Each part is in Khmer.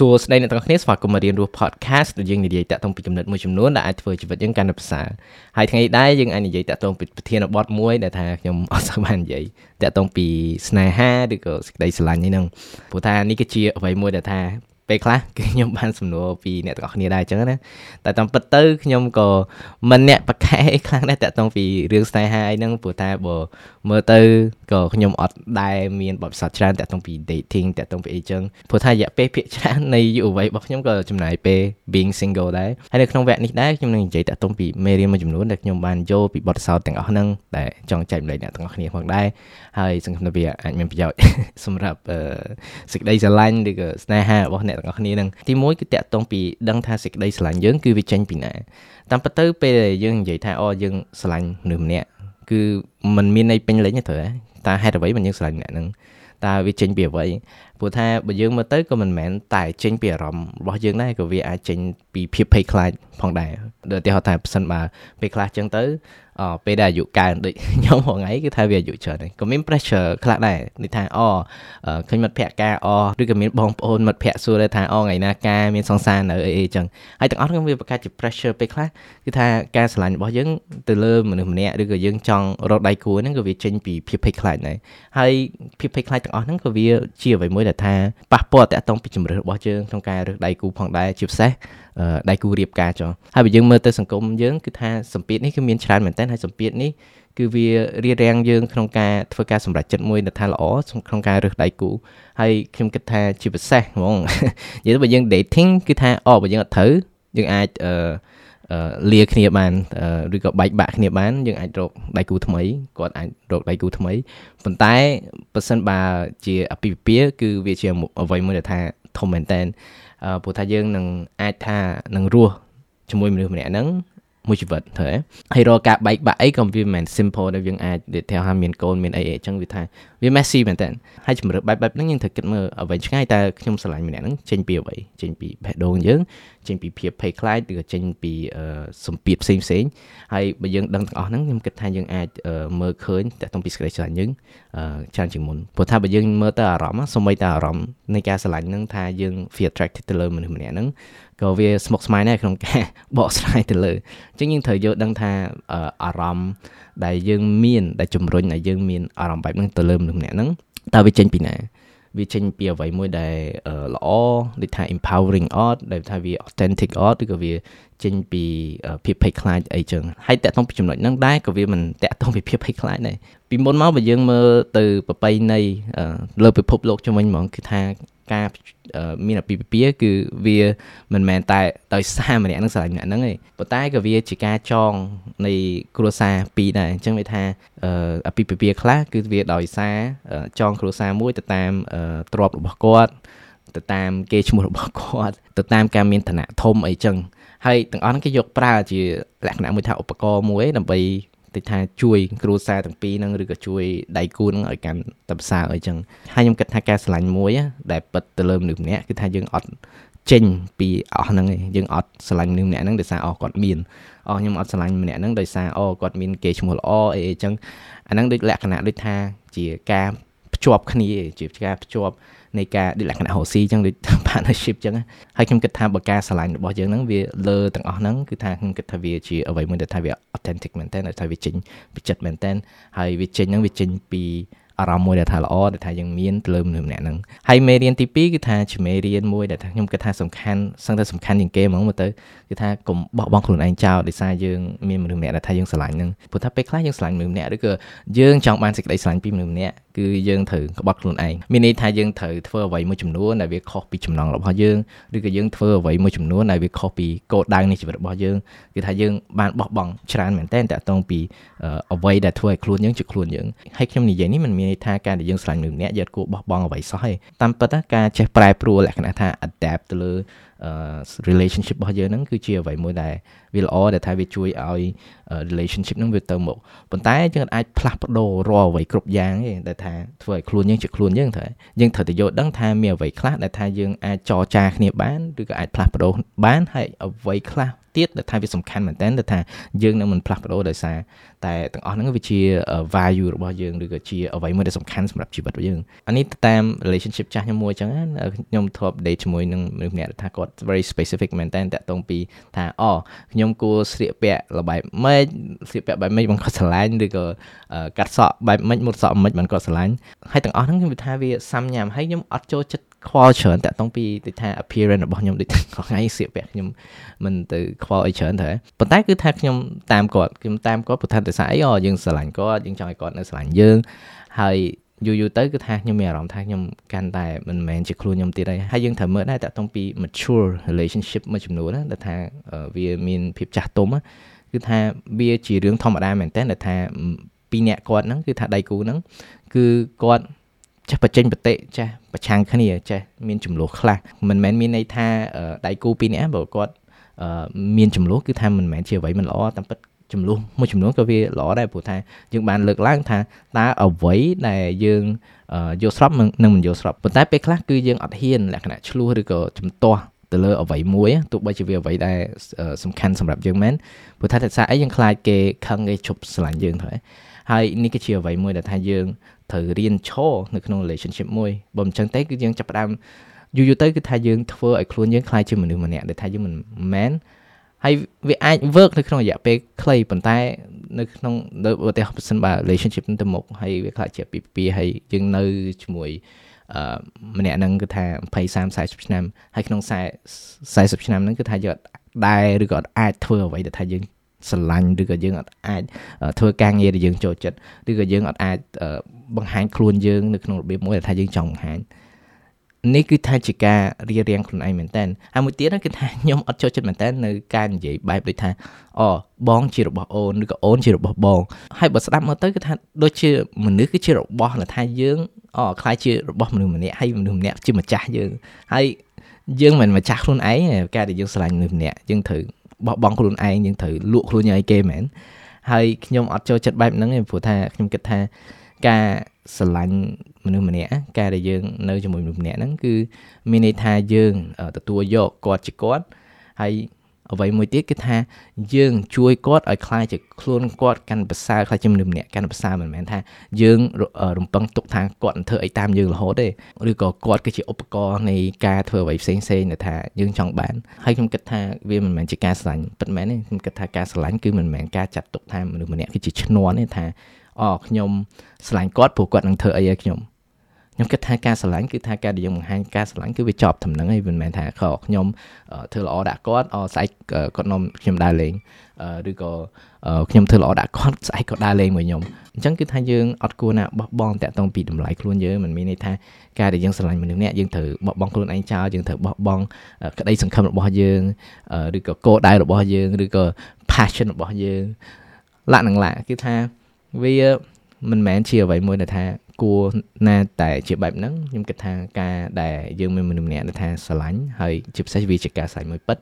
សួស្តីអ្នកទាំងអស់គ្នាស្វាគមន៍មករៀនរស់ podcast ដែលយើងនិយាយតាក់ទងពីចំណុចមួយចំនួនដែលអាចធ្វើជីវិតយើងកាន់តែប្រសើរហើយថ្ងៃនេះដែរយើងអាចនិយាយតាក់ទងពីប្រធានបទមួយដែលថាខ្ញុំអត់សូវបាននិយាយតាក់ទងពីស្នេហាឬក៏សេចក្តីស្រឡាញ់នេះហ្នឹងព្រោះថានេះគឺជាអ្វីមួយដែលថា ពេលខ្លះគឺខ្ញុំបានសំណួរពីអ្នកទាំងអស់គ្នាដែរអញ្ចឹងណាតែតាមពិតទៅខ្ញុំក៏មិនអ្នកប្រកែខ្លាំងដែរតាក់ទងពីរឿងស្នេហាអីហ្នឹងព្រោះតែបើមើលទៅក៏ខ្ញុំអត់ដែរមានបទពិសោធន៍ច្រើនតាក់ទងពី dating តាក់ទងពីអីចឹងព្រោះថារយៈពេលភាគច្រើននៃយុវវ័យរបស់ខ្ញុំក៏ចំណាយពេល being single ដែរហើយនៅក្នុងវគ្គនេះដែរខ្ញុំនឹងនិយាយតាក់ទងពីមេរៀនមួយចំនួនដែលខ្ញុំបានយកពីបទពិសោធន៍ទាំងអស់ហ្នឹងដែលចង់ចែកម្លែកអ្នកទាំងអស់គ្នាផងដែរហើយសង្ឃឹមថាវាអាចមានប្រយោជន៍សម្រាប់សេចក្តីស្រឡាញ់ឬក៏ស្នេហារបស់អ្នកទាំងអស់គ្នាហ្នឹងទីមួយគឺតាក់ទងពីដឹងថាសេចក្តីស្រឡាញ់យើងគឺវាចេញពីណាតាមពិតទៅពេលដែលយើងនិយាយថាអូយើងស្រឡាញ់មនុស្សម្នាក់គឺมันមានន័យពេញលេញទេត្រូវតែហេតុអ្វីបានយើងស្រឡាញ់អ្នកហ្នឹងតើវាចេញពីអ្វីព្រោះថាបើយើងមើលទៅក៏មិនមែនតែចេញពីអារម្មណ៍របស់យើងដែរក៏វាអាចចេញពីភាពភ័យខ្លាចផងដែរដូចឧទាហរណ៍ថាប៉ះសិនបើពេលខ្លះចឹងទៅអពេលដែលអាយុកើនដូចខ្ញុំហងៃគឺថាវាអាយុច្រើនហើយក៏មាន pressure ខ្លះដែរនេះថាអឃើញមិត្តភក្តិការអឬក៏មានបងប្អូនមិត្តភក្តិសួរដែរថាអថ្ងៃណាការមានសង្សារនៅអីអីចឹងហើយទាំងអស់ហ្នឹងវាបង្កើតជា pressure ពេលខ្លះគឺថាការស្រឡាញ់របស់យើងទៅលើមនុស្សម្នាក់ឬក៏យើងចង់រកដៃគូហ្នឹងក៏វាចេញពីភាពភ័យខ្លាចដែរហើយភាពភ័យខ្លាចទាំងអស់ហ្នឹងក៏វាជាអ្វីមួយដែលថាប៉ះពាល់តាក់ទងពីជំរឿរបស់យើងក្នុងការរើសដៃគូផងដែរជាពិសេសដៃគូរៀបការចុះហើយបើយើងមើលទៅសង្គមយើងគឺថាសម្ពាធនេះគឺមានច្រើនមែនតើហើយសម្ពាធនេះគឺវារៀបរៀងយើងក្នុងការធ្វើការសម្រេចចិត្តមួយដែលថាល្អក្នុងការរើសដៃគូហើយខ្ញុំគិតថាជាពិសេសហ្មងនិយាយទៅបើយើង dating គឺថាអូបើយើងអត់ត្រូវយើងអាចអឺលាគ្នាបានឬក៏បែកបាក់គ្នាបានយើងអាចរកដៃគូថ្មីគាត់អាចរកដៃគូថ្មីប៉ុន្តែបើសិនបើជាអភិភិភាគឺវាជាអ្វីមួយដែលថាធំមែនតើ ព្រោះថាយើងនឹងអាចថានឹងរស់ជាមួយមនុស្សម្នាក់ហ្នឹងមួយជីវិតទៅហើយរកការបែកបាក់អីក៏វាមិនមែន simple ដែលយើងអាចនិយាយថាមានកូនមានអីអីចឹងវាថាវា messy មែនតើហើយជំរឿបែបបែបហ្នឹងយើងត្រូវគិតមើលអ្វីឆ្ងាយតើខ្ញុំស្រឡាញ់ម្នាក់ហ្នឹងចេញពីអ្វីចេញពីបេះដូងយើងចេញពីភាពភ័យខ្លាចឬក៏ចេញពីសម្ពាធផ្សេងផ្សេងហើយបើយើងដឹងទាំងអស់ហ្នឹងខ្ញុំគិតថាយើងអាចមើលឃើញតើតុងពីសេចក្តីស្រឡាញ់យើងច្រើនជាងមុនព្រោះថាបើយើងមើលទៅអារម្មណ៍សូម្បីតែអារម្មណ៍នៃការស្រឡាញ់ហ្នឹងថាយើង feel attracted ទៅលើមនុស្សម្នាក់ហ្នឹងក៏វាស្មុគស្មាញដែរក្នុងការបកស្រាយទៅលើអញ្ចឹងយើងត្រូវយល់ដឹងថាអារម្មណ៍ដែលយើងមានដែលជំរុញឲ្យយើងមានអារម្មណ៍បែបហ្នឹងទៅលើមនុស្សម្នាក់ហ្នឹងតើវាចេញពីណា វាចេញពីអ្វីមួយដែលល្អដូចថា empowering art ដែលថាវា authentic art ឬក៏វាចេញពីភាពភ័យខ្លាចអីចឹងហើយតាក់ទងពីចំណុចហ្នឹងដែរក៏វាមិនតាក់ទងពីភាពភ័យខ្លាចដែរពីមុនមកបើយើងមើលទៅប្របីនៃលើពិភពលោកជំនាញហ្មងគឺថា ការមានអាពាហ៍ពិពាហ៍គឺវាមិនមែនតែដោយសារម្នាក់នឹងស្រឡាញ់ម្នាក់ហ្នឹងទេប៉ុន្តែក៏វាជាការចងនៃគ្រួសារពីរដែរអញ្ចឹងវាថាអាពាហ៍ពិពាហ៍ខ្លះគឺវាដោយសារចងគ្រួសារមួយទៅតាមទ្រព្យរបស់គាត់ទៅតាមគេឈ្មោះរបស់គាត់ទៅតាមការមានឋានៈធំអីចឹងហើយទាំងអស់ហ្នឹងគេយកប្រើជាលក្ខណៈមួយថាឧបករណ៍មួយដើម្បី តិចថាជួយគ្រួសារទាំងពីរហ្នឹងឬក៏ជួយដៃគូហ្នឹងឲ្យកាន់តែប្រសើរអីចឹងហើយខ្ញុំគិតថាការឆ្លាញ់មួយដែលពិតទៅលើមនុស្សម្នាក់គឺថាយើងអត់ចេញពីអស់ហ្នឹងឯងយើងអត់ឆ្លាញ់មនុស្សម្នាក់ហ្នឹងដោយសារអស់គាត់មានអស់ខ្ញុំអត់ឆ្លាញ់ម្នាក់ហ្នឹងដោយសារអូគាត់មានគេឈ្មោះល្អអីអីចឹងអាហ្នឹងដូចលក្ខណៈដូចថាជាការ ភ្ជាប់គ្នាជាការភ្ជាប់នៃការដូចលក្ខណៈរស់ស៊ីចឹងដូច partnership ចឹងហើយខ្ញុំគិតថាបើការឆ្លាញ់របស់យើងហ្នឹងវាលើទាំងអស់ហ្នឹងគឺថាខ្ញុំគិតថាវាជាអ្វីមួយដែលថាវា authentic មែនតើថាវាចេញពីចិត្តមែនតើហើយវាចេញហ្នឹងវាចេញពី អារម្មណ៍មួយដែលថាល្អដែលថាយើងមានទៅលើមនុស្សម្នាក់ហ្នឹងហើយមេរៀនទី2គឺថាជាមេរៀនមួយដែលថាខ្ញុំគិតថាសំខាន់សឹងតែសំខាន់ជាងគេហ្មងមើលទៅគឺថាកុំបោះបង់ខ្លួនឯងចោលដោយសារយើងមានមនុស្សម្នាក់ដែលថាយើងស្រឡាញ់ហ្នឹងព្រោះថាពេលខ្លះយើងស្រឡាញ់មនុស្សម្នាក់ឬក៏យើងចង់បានសេចក្តីស្រឡាញ់ពីមនុស្សម្នាក់គឺយើងត្រូវក្បត់ខ្លួនឯងមានន័យថាយើងត្រូវធ្វើអ្វីមួយចំនួនដែលវាខុសពីចំណង់របស់យើងឬក៏យើងធ្វើអ្វីមួយចំនួនដែលវាខុសពីគោលដៅនៃជីវិតរបស់យើងគឺថាយើងបានបោះបង់ច្រើនមែនតើតកតងពីអ្វីដែលធ្វើឲ្យខ្លួនយើងជាខ្លួនយើងហើយខ្ញុំនិយាយនេះមិនមានន័យថាការដែលយើងស្រឡាញ់មនុស្សម្នាក់យើងគួរបោះបង់អ្វីសោះទេតាមពិតការចេះប្រែប្រួលលក្ខណៈថា adapt ទៅលើ relationship របស់យើងហ្នឹងគឺជាអ្វីមួយដែល វាល្អដែលថាវាជួយឲ្យ relationship ហ្នឹងវាទៅមុខប៉ុន្តែយើងអាចផ្លាស់ប្ដូររាល់អ្វីគ្រប់យ៉ាងទេដែលថាធ្វើឲ្យខ្លួនយើងជាខ្លួនយើងត្រូវយើងត្រូវតែយល់ដឹងថាមានអ្វីខ្លះដែលថាយើងអាចចរចាគ្នាបានឬក៏អាចផ្លាស់ប្ដូរបានហើយអ្វីខ្លះទៀតដែលថាវាសំខាន់មែនតើដែលថាយើងនឹងមិនផ្លាស់ប្ដូរដោយសារតែទាំងអស់ហ្នឹងវាជា value របស់យើងឬក៏ជាអ្វីមួយដែលសំខាន់សម្រាប់ជីវិតរបស់យើងអានេះតាម relationship ចាស់ខ្ញុំមួយអញ្ចឹងខ្ញុំធ្លាប់ date ជាមួយនឹងមនុស្សម្នាក់ថាគាត់ very specific មែនតើតាក់ទងពីថាអូខ្ញុំគួរស្លៀកពាក់លបែបម៉េចស្លៀកពាក់បែបម៉េចបងគាត់ស្រឡាញ់ឬក៏កាត់សក់បែបម៉េចមុតសក់ម៉េចបងគាត់ស្រឡាញ់ហើយទាំងអស់ហ្នឹងខ្ញុំថាវាសាំញ៉ាំហើយខ្ញុំអត់ចូលចិត្តខ្វល់ច្រើនតាក់ទងពីដូចថា appearance របស់ខ្ញុំដូចថ្ងៃស្លៀកពាក់ខ្ញុំមិនទៅខ្វល់អីច្រើនទេប៉ុន្តែគឺថាខ្ញុំតាមគាត់ខ្ញុំតាមគាត់ព្រោះថាតែសារអីអូយើងស្រឡាញ់គាត់យើងចង់ឲ្យគាត់នៅស្រឡាញ់យើងហើយ យូរយូរទៅគឺថាខ្ញុំមានអារម្មណ៍ថាខ្ញុំកាន់តែមិនមែនជាខ្លួនខ្ញុំទៀតហើយហើយយើងត្រូវមើលដែរតាក់ទងពី mature relationship មួយចំនួនណាដែលថាវាមានភាពចាស់ទុំគឺថាវាជារឿងធម្មតាមែនតើដែលថាពីរនាក់គាត់ហ្នឹងគឺថាដៃគូហ្នឹងគឺគាត់ចេះបញ្ចេញបតិចេះប្រឆាំងគ្នាចេះមានចំនួនខ្លះមិនមែនមានន័យថាដៃគូពីរនាក់បើគាត់មានចំនួនគឺថាមិនមែនជាអ្វីមិនល្អតាមពិត ចំនួនមួយចំនួនក៏វាល្អដែរព្រោះថាយើងបានលើកឡើងថាតើអ្វីដែលយើងយល់ស្របនិងមិនយល់ស្របប៉ុន្តែពេលខ្លះគឺយើងអត់ហ៊ានលក្ខណៈឆ្លោះឬក៏ជំទាស់ទៅលើអ្វីមួយទោះបីជាវាអ្វីដែលសំខាន់សម្រាប់យើងមែនព្រោះថាតែសារអីយើងខ្លាចគេខឹងគេជប់ស្រឡាញ់យើងទៅហើយនេះគឺជាអ្វីមួយដែលថាយើងត្រូវរៀនឈរនៅក្នុង relationship មួយបើមិនចឹងទេគឺយើងចាប់ផ្ដើមយូរយូរទៅគឺថាយើងធ្វើឲ្យខ្លួនយើងខ្លាចជាមនុស្សម្នាក់ដែលថាយើងមិនមែន ហើយវាអាច work នៅក្នុងរយៈពេលខ្លីប៉ុន្តែ នៅក្នុងឧទាហរណ៍បើសិនបើ relationship ទៅមុខហើយវាខ្លាចជាពីពីហើយយើងនៅជាមួយអឺម្នាក់ហ្នឹងគឺថា20 30 40ឆ្នាំហើយក្នុង40 40ឆ្នាំហ្នឹងគឺថាយើងអត់ដែរឬក៏អាចធ្វើអ្វីដែលថាយើងស្រឡាញ់ឬក៏យើងអត់អាចធ្វើការងារដែលយើងចូលចិត្តឬក៏យើងអត់អាចបង្ហាញខ្លួនយើងនៅក្នុងរបៀបមួយដែលថាយើងចង់បង្ហាញ នេះគឺថាជាការរៀបរៀងខ្លួនឯងមែនតើហើយមួយទៀតគឺថាខ្ញុំអត់ចូលចិត្តមែនតើនៅការនិយាយបែបដូចថាអូបងជារបស់អូនឬក៏អូនជារបស់បងហើយបើស្ដាប់មកទៅគឺថាដូចជាមនុស្សគឺជារបស់ដែលថាយើងអូខ្លាយជារបស់មនុស្សម្នាក់ហើយមនុស្សម្នាក់ជាម្ចាស់យើងហើយយើងមិនម្ចាស់ខ្លួនឯងការដែលយើងស្រឡាញ់មនុស្សម្នាក់យើងត្រូវបោះបង់ខ្លួនឯងយើងត្រូវលក់ខ្លួនយើងឲ្យគេមែនហើយខ្ញុំអត់ចូលចិត្តបែបហ្នឹងទេព្រោះថាខ្ញុំគិតថា ការស្រឡាញ់មនុស្សម្នាក់ការដែលយើងនៅជាមួយមនុស្សម្នាក់ហ្នឹងគឺមានន័យថាយើងទទួលយកគាត់ជាគាត់ហើយអ្វីមួយទៀតគឺថាយើងជួយគាត់ឲ្យខ្លាយជាខ្លួនគាត់កាន់ប្រសើរខ្លាយជាមនុស្សម្នាក់កាន់ប្រសើរមិនមែនថាយើងរំពឹងទុកថាគាត់នឹងធ្វើអីតាមយើងរហូតទេឬក៏គាត់គឺជាឧបករណ៍នៃការធ្វើអ្វីផ្សេងផ្សេងដែលថាយើងចង់បានហើយខ្ញុំគិតថាវាមិនមែនជាការស្រឡាញ់ពិតមែនទេខ្ញុំគិតថាការស្រឡាញ់គឺមិនមែនការចាត់ទុកថាមនុស្សម្នាក់គឺជាឈ្នន់ទេថា អូខ្ញុំស្រឡាញ់គាត់ព្រោះគាត់នឹងធ្វើអីឲ្យខ្ញុំខ្ញុំគិតថាការស្រឡាញ់គឺថាការដែលយើងបង្ហាញការស្រឡាញ់គឺវាចប់តំណឹងហើយមិនមែនថាខខ្ញុំធ្វើល្អដាក់គាត់អស្អែកគាត់នាំខ្ញុំដើរលេងឬក៏ខ្ញុំធ្វើល្អដាក់គាត់ស្អែកគាត់ដើរលេងមួយខ្ញុំអញ្ចឹងគឺថាយើងអត់គួរណាបោះបង់តាក់ទងពីតម្លៃខ្លួនយើងមិនមានន័យថាការដែលយើងស្រឡាញ់មនុស្សម្នាក់យើងត្រូវបោះបង់ខ្លួនឯងចោលយើងត្រូវបោះបង់ក្តីសង្ឃឹមរបស់យើងឬក៏គោលដៅរបស់យើងឬក៏ passion របស់យើងឡាក់នឹងឡាក់គឺថា វាមិនមែនជាអ្វីមួយដែលថាគួរណាតែជាបែបហ្នឹងខ្ញុំគិតថាការដែលយើងមានមនុស្សម្នាក់ថាស្រឡាញ់ហើយជាពិសេសវាជាការស្រឡាញ់មួយពិត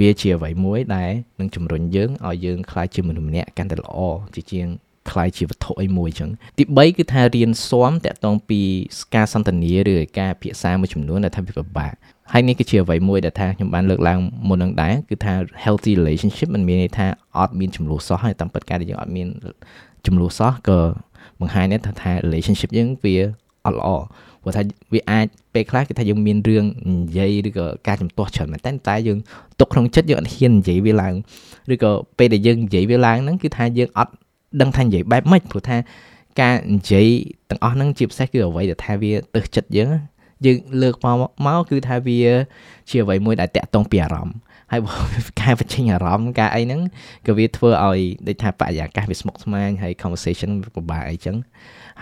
វាជាអ្វីមួយដែលនឹងជំរុញយើងឲ្យយើងខ្លាចជាមនុស្សម្នាក់កាន់តែល្អជាជាងខ្លាយជាវត្ថុអីមួយអញ្ចឹងទី3គឺថារៀនស៊ាំតាក់ទងពីការសន្ទនាឬការភាសាមួយចំនួនដែលថាវាពិបាកហើយនេះគឺជាអ្វីមួយដែលថាខ្ញុំបានលើកឡើងមុននឹងដែរគឺថា healthy relationship มันមានន័យថាអត់មានចំនួនសោះហើយតាមពិតការដែលយើងអត់មាន ចំនួនសោះក៏បង្ហាញថាថា relationship យើងវាអត់ល្អព្រោះថាវាអាចពេលខ្លះគឺថាយើងមានរឿងនិយាយឬក៏ការចំទាស់ច្រើនមែនតែតែយើងទុកក្នុងចិត្តយើងអត់ហ៊ាននិយាយវាឡើងឬក៏ពេលដែលយើងនិយាយវាឡើងហ្នឹងគឺថាយើងអត់ដឹងថានិយាយបែបម៉េចព្រោះថាការនិយាយទាំងអស់ហ្នឹងជាពិសេសគឺអ្វីដែលថាវាទៅចិត្តយើងយើងលើកមកមកគឺថាវា ជាអ្វីមួយដែលតាក់ទងពីអារម្មណ៍ ហើយការបញ្ចេញអារម្មណ៍ការអីហ្នឹងក៏វាធ្វើឲ្យដូចថាបរិយាកាសវាស្មុគស្មាញហើយ conversation ពិបាកអីចឹង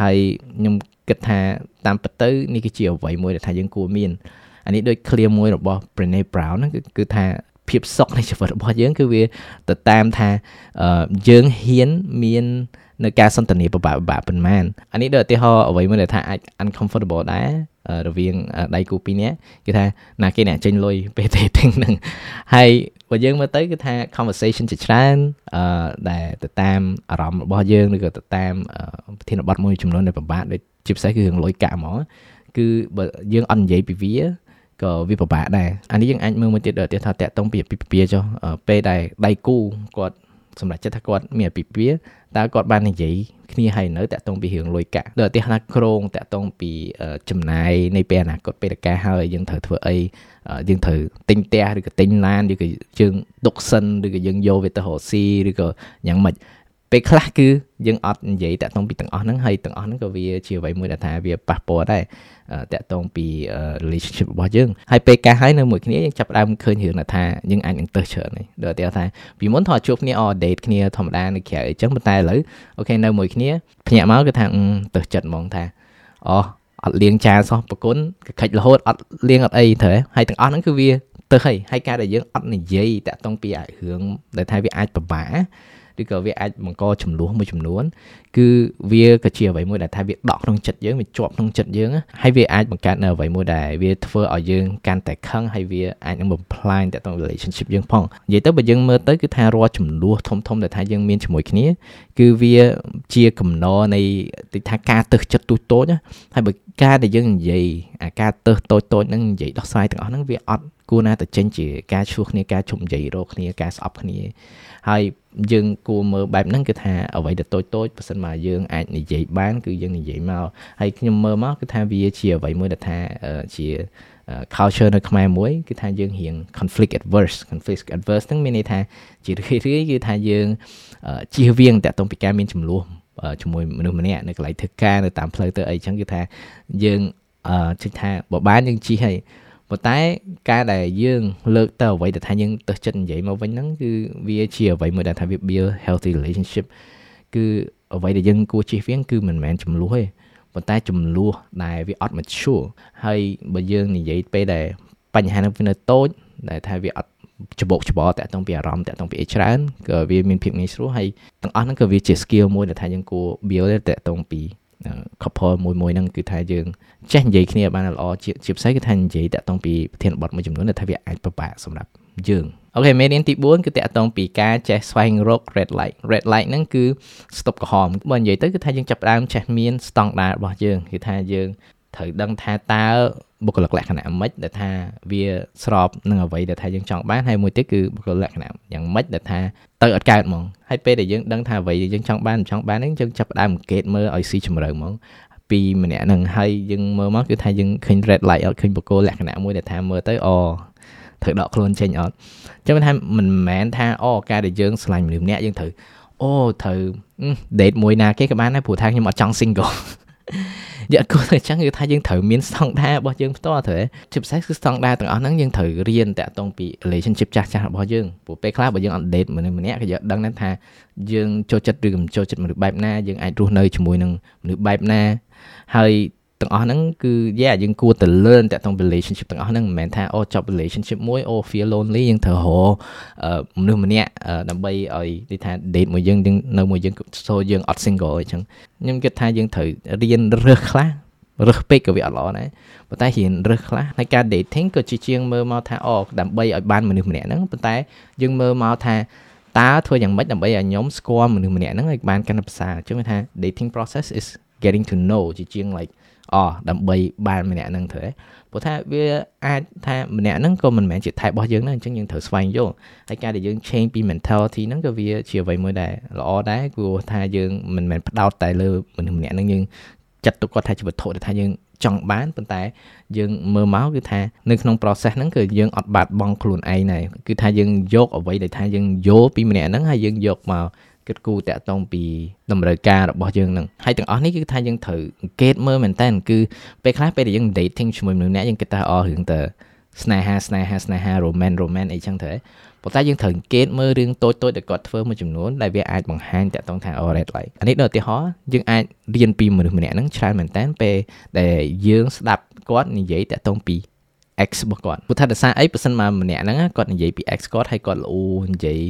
ហើយខ្ញុំគិតថាតាមពិតទៅនេះគឺជាអ្វីមួយដែលថាយើងគួរមានអានេះដូច clear មួយរបស់ Brené Brown ហ្នឹងគឺថាភាពសុខនៃជីវិតរបស់យើងគឺវាទៅតាមថាយើងហ៊ានមាន នៅការសន្ទនាពិបាកពិបាកប៉ុន្មានអានេះដូចឧទាហរណ៍អ្វីមួយដែលថាអាច uncomfortable ដែររវាងដៃគូពីរនាក់គឺថាណាគេអ្នកចេញលុយពេល dating ហ្នឹងហើយបើយើងមើលទៅគឺថា conversation ជាច្រើនអឺដែលទៅតាមអារម្មណ៍របស់យើងឬក៏ទៅតាមប្រធានបទមួយចំនួនដែលពិបាកដូចជាពិសេសគឺរឿងលុយកាក់ហ្មងគឺបើយើងអត់និយាយពីវាក៏វាពិបាកដែរអានេះយើងអាចមើលមួយទៀតដល់ទៀតថាតាក់តងពីអាពាហ៍ពិពាហ៍ចុះពេលដែលដៃគូគាត់ សម្រាប់ចិត្តថាគាត់មានអាពាហ៍ពិពាហ៍តើគាត់បាននិយាយគ្នាហើយនៅតាក់ទងពីរឿងលុយកាក់ដល់ឧទាហរណ៍ក្រងតាក់ទងពីចំណាយនៃពេលអនាគតពេលការហើយយើងត្រូវធ្វើអីយើងត្រូវទិញផ្ទះឬក៏ទិញឡានឬក៏យើងទុកសិនឬក៏យើងយកវាទៅរកស៊ីឬក៏យ៉ាងម៉េច ពេលខ្លះគឺយើងអត់និយាយតាក់ទងពីទាំងអស់ហ្នឹងហើយទាំងអស់ហ្នឹងក៏វាជាអ្វីមួយដែលថាវាប៉ះពាល់ដែរតាក់ទងពី relationship របស់យើងហើយពេលកាសហើយនៅមួយគ្នាយើងចាប់ផ្ដើមឃើញរឿងថាយើងអាចនឹងទៅច្រើននេះដល់តែថាពីមុនថតជួបគ្នាអ date គ្នាធម្មតានៅក្រៅអីចឹងប៉ុន្តែឥឡូវអូខេនៅមួយគ្នាភ្ញាក់មកគឺថាទៅចិត្តហ្មងថាអូអត់លៀងចាសោះប្រគុណកខិចរហូតអត់លៀងអត់អីត្រូវហើយទាំងអស់ហ្នឹងគឺវាទៅហើយហើយការដែលយើងអត់និយាយតាក់ទងពីរឿងដែលថាវាអាចពិបាក ឬក៏វាអាចបង្កចំនួនមួយចំនួនគឺវាក៏ជាអ្វីមួយដែលថាវាដកក្នុងចិត្តយើងវាជាប់ក្នុងចិត្តយើងហើយវាអាចបង្កើតនៅអ្វីមួយដែលវាធ្វើឲ្យយើងកាន់តែខឹងហើយវាអាចនឹងបំផ្លាញទៅក្នុង relationship យើងផងនិយាយទៅបើយើងមើលទៅគឺថារាល់ចំនួនធំធំដែលថាយើងមានជាមួយគ្នា គឺវាជាកំណរនៃទីថាការទឹះចិត្តទូចតូចហើយបើការដែលយើងនិយាយអាការទឹះតូចតូចហ្នឹងនិយាយដោះស្រាយទាំងអស់ហ្នឹងវាអត់គួរណាទៅចេញជាការឈ្លោះគ្នាការជុំនិយាយរកគ្នាការស្អប់គ្នាហើយ យើងគួរមើលបែបហ្នឹងគឺថាអ្វីដែលតូចតូចបើសិនមកយើងអាចនិយាយបានគឺយើងនិយាយមកហើយខ្ញុំមើលមកគឺថាវាជាអ្វីមួយដែលថាជា culture នៅខ្មែរមួយគឺថាយើងរៀង conflict adverse conflict adverse ហ្នឹងមានន័យថាជារឿយរឿយគឺថាយើងជៀសវាងតាក់ទងពីការមានចំនួនជាមួយមនុស្សម្នាក់នៅកន្លែងធ្វើការនៅតាមផ្លូវទៅអីចឹងគឺថាយើងជិះថាបើបានយើងជិះហើយ ប៉ុន្តែការដែលយើងលើកទៅអ្វីដែលថាយើងទៅចិត្តនិយាយមកវិញហ្នឹងគឺវាជាអ្វីមួយដែលថាវា build healthy relationship គឺអ្វីដែលយើងគួរជៀសវាងគឺមិនមែនចំនួនទេប៉ុន្តែចំនួនដែលវាអត់ mature ហើយបើយើងនិយាយពេលដែលបញ្ហាហ្នឹងវានៅតូចដែលថាវាអត់ច្បោកច្បល់តាក់ទងពីអារម្មណ៍តាក់ទងពីអីច្រើនក៏វាមានភាពងាយស្រួលហើយទាំងអស់ហ្នឹងក៏វាជា skill មួយដែលថាយើងគួរ build តាក់ទងពី couple មួយមួយហ្នឹងគឺថាយើងចេះនិយាយគ្នាបានល្អជាជាផ្សេងគឺថានិយាយតាក់ទងពីប្រធានបទមួយចំនួនដែលថាវាអាចពិបាកសម្រាប់យើងអូខេមេរៀនទី4គឺតាក់ទងពីការចេះស្វែងរក red light red light ហ្នឹងគឺ stop ក្រហមបើនិយាយទៅគឺថាយើងចាប់ផ្ដើមចេះមានស្តង់ដាររបស់យើងគឺថាយើង ត្រូវដឹងថាតើបុគ្គលិកលក្ខណៈម៉េចដែលថាវាស្របនឹងអ្វីដែលថាយើងចង់បានហើយមួយទៀតគឺបុគ្គលិកលក្ខណៈយ៉ាងម៉េចដែលថាទៅអត់កើតហ្មងហើយពេលដែលយើងដឹងថាអ្វីដែលយើងចង់បានមិនចង់បានហ្នឹងយើងចាប់ផ្ដើមអង្កេតមើលឲ្យស៊ីជម្រៅហ្មងពីម្នាក់ហ្នឹងហើយយើងមើលមកគឺថាយើងឃើញ red light អត់ឃើញបុគ្គលលក្ខណៈមួយដែលថាមើលទៅអូត្រូវដកខ្លួនចេញអត់ចឹងថាមិនមែនថាអូការដែលយើងឆ្លាញ់មនុស្សម្នាក់យើងត្រូវអូត្រូវ date មួយណាគេក៏បានដែរព្រោះថាខ្ញុំអត់ចង់ single យកគោលទៅអញ្ចឹងគឺថាយើងត្រូវមានស្តង់ដាររបស់យើងផ្ទាល់ត្រូវជាពិសេសគឺស្តង់ដារទាំងអស់ហ្នឹងយើងត្រូវរៀនតាក់ទងពី relationship ចាស់ចាស់របស់យើងព្រោះពេលខ្លះបើយើងអត់ date មនុស្សម្នាក់ក៏យើងដឹងដែរថាយើងចូលចិត្តឬមិនចូលចិត្តមនុស្សបែបណាយើងអាចរស់នៅជាមួយនឹងមនុស្សបែបណាហើយ ទាំងអស់ហ្នឹងគឺ yeah យើងគួរតែ learn តាក់ទង relationship ទាំងអស់ហ្នឹងមិនមែនថាអូចប់ relationship មួយអូ feel lonely យើងត្រូវរកមនុស្សម្នាក់ដើម្បីឲ្យនិយាយថា date មួយយើងយើងនៅមួយយើងសូយើងអត់ single អញ្ចឹងខ្ញុំគិតថាយើងត្រូវរៀនរើសខ្លះរើសពេកក៏វាអត់ល្អដែរប៉ុន្តែរៀនរើសខ្លះហើយការ dating ក៏ជាជាងមើលមកថាអូដើម្បីឲ្យបានមនុស្សម្នាក់ហ្នឹងប៉ុន្តែយើងមើលមកថាតើធ្វើយ៉ាងម៉េចដើម្បីឲ្យខ្ញុំស្គាល់មនុស្សម្នាក់ហ្នឹងឲ្យបានកាន់តែប្រសើរអញ្ចឹងថា dating process is getting to know ជាជាង like អដើម្បីបានម្នាក់ហ្នឹងត្រូវព្រោះថាវាអាចថាម្នាក់ហ្នឹងក៏មិនមែនជាថែរបស់យើងដែរអញ្ចឹងយើងត្រូវស្វែងយល់ហើយការដែលយើង change ពី mentality ហ្នឹងក៏វាជាអ្វីមួយដែលល្អដែរព្រោះថាយើងមិនមែនផ្ដោតតែលើមនុស្សម្នាក់ហ្នឹងយើងចាត់ទុកគាត់ថាជាវត្ថុដែលថាយើងចង់បានប៉ុន្តែយើងមើលមកគឺថានៅក្នុង process ហ្នឹងគឺយើងអត់បាត់បង់ខ្លួនឯងដែរគឺថាយើងយកអ្វីដែលថាយើងយល់ពីម្នាក់ហ្នឹងហើយយើងយកមក គិតគូរតាក់ទងពីតម្រូវការរបស់យើងនឹងហើយទាំងអស់នេះគឺថាយើងត្រូវអង្កេតមើលមែនតើគឺពេលខ្លះពេលដែលយើង dating ជាមួយមនុស្សអ្នកយើងគិតថាអស់រឿងទៅស្នេហាស្នេហាស្នេហា romance romance អីចឹងទៅប៉ុន្តែយើងត្រូវអង្កេតមើលរឿងតូចតូចដែលគាត់ធ្វើមួយចំនួនដែលវាអាចបង្ហាញតាក់ទងថា all red light អានេះដូចឧទាហរណ៍យើងអាចរៀនពីមនុស្សម្នាក់ហ្នឹងច្រើនមែនតើពេលដែលយើងស្ដាប់គាត់និយាយតាក់ទងពី X របស់គាត់ព្រោះថាដោយសារអីប៉ះសិនមកម្នាក់ហ្នឹងគាត់និយាយពី X គាត់ហើយគាត់ល្អនិយាយ